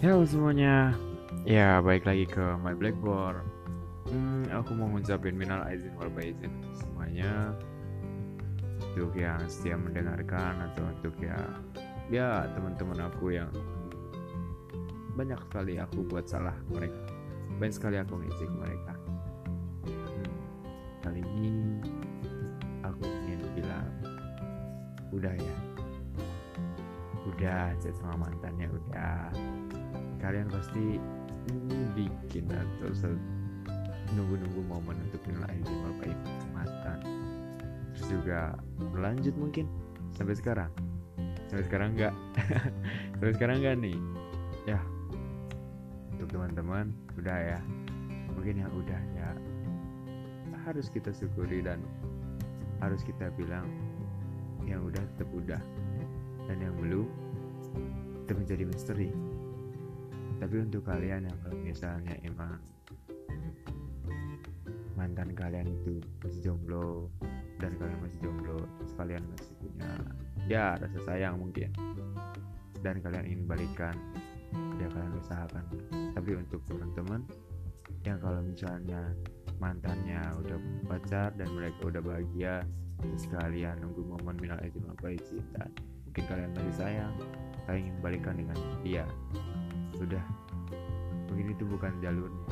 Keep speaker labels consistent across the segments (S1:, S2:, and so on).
S1: Halo semuanya, ya baik lagi ke My Blackboard. Hmm, aku mau ngucapin minal aizin wal untuk semuanya. Untuk yang setia mendengarkan atau untuk ya ya teman-teman aku yang banyak sekali aku buat salah mereka. Banyak sekali aku ngejek mereka. Hmm, kali ini aku ingin bilang udah ya. Udah chat sama mantannya udah kalian pasti bikin atau nunggu-nunggu momen untuk menilai wal faizin mantan terus juga berlanjut mungkin sampai sekarang. Sampai sekarang enggak sampai sekarang enggak nih? Ya untuk teman-teman udah ya. Mungkin yang udah ya harus kita syukuri dan harus kita bilang yang udah tetap udah dan yang belum tetap menjadi misteri tapi untuk kalian yang kalau misalnya emang mantan kalian itu masih jomblo dan kalian masih jomblo terus kalian masih punya ya rasa sayang mungkin dan kalian ingin balikan ya kalian usahakan. Tapi untuk teman-teman yang kalau misalnya mantannya udah pacar dan mereka udah bahagia terus kalian nunggu momen minal izin dan mungkin kalian masih sayang kalian ingin balikan dengan dia sudah. Mungkin itu bukan jalurnya.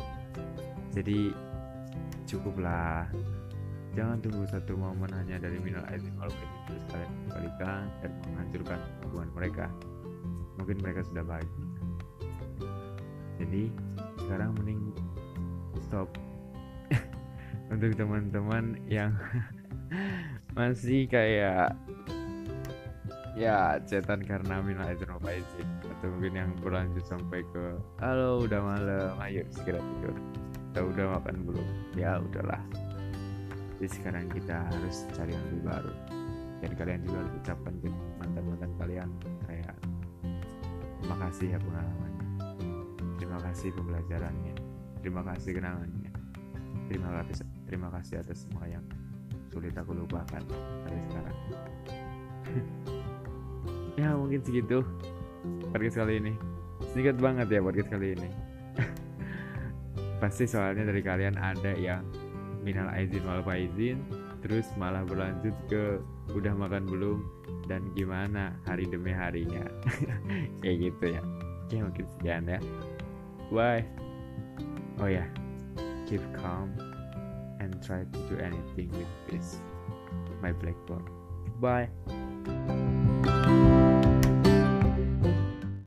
S1: Jadi cukuplah. Jangan tunggu satu momen hanya dari minal aizin wal faizin terus kalian kembalikan dan menghancurkan hubungan mereka. Mungkin mereka sudah bahagia jadi sekarang mending stop. Untuk teman-teman yang masih kayak ya cetan karena minal aizin wal faizin atau mungkin yang berlanjut sampai ke halo udah malam. Ayo segera tidur. Atau udah makan belum? Ya udahlah. Jadi sekarang kita harus cari yang lebih baru. Dan kalian juga harus ucapkan ke mantan-mantan kalian. Kayak terima kasih ya pengalamannya. Terima kasih pembelajarannya. Terima kasih kenangannya. Terima kasih terima kasih atas semua yang sulit aku lupakan sampai sekarang ya mungkin segitu podcast kali ini. Sedikit banget ya podcast kali ini. Pasti soalnya dari kalian ada yang minal aizin wal faizin terus malah berlanjut ke udah makan belum dan gimana hari demi harinya. Kayak gitu ya. Oke mungkin sekian ya. Bye. Oh ya yeah. keep calm and try to do anything with this my blackboard. Bye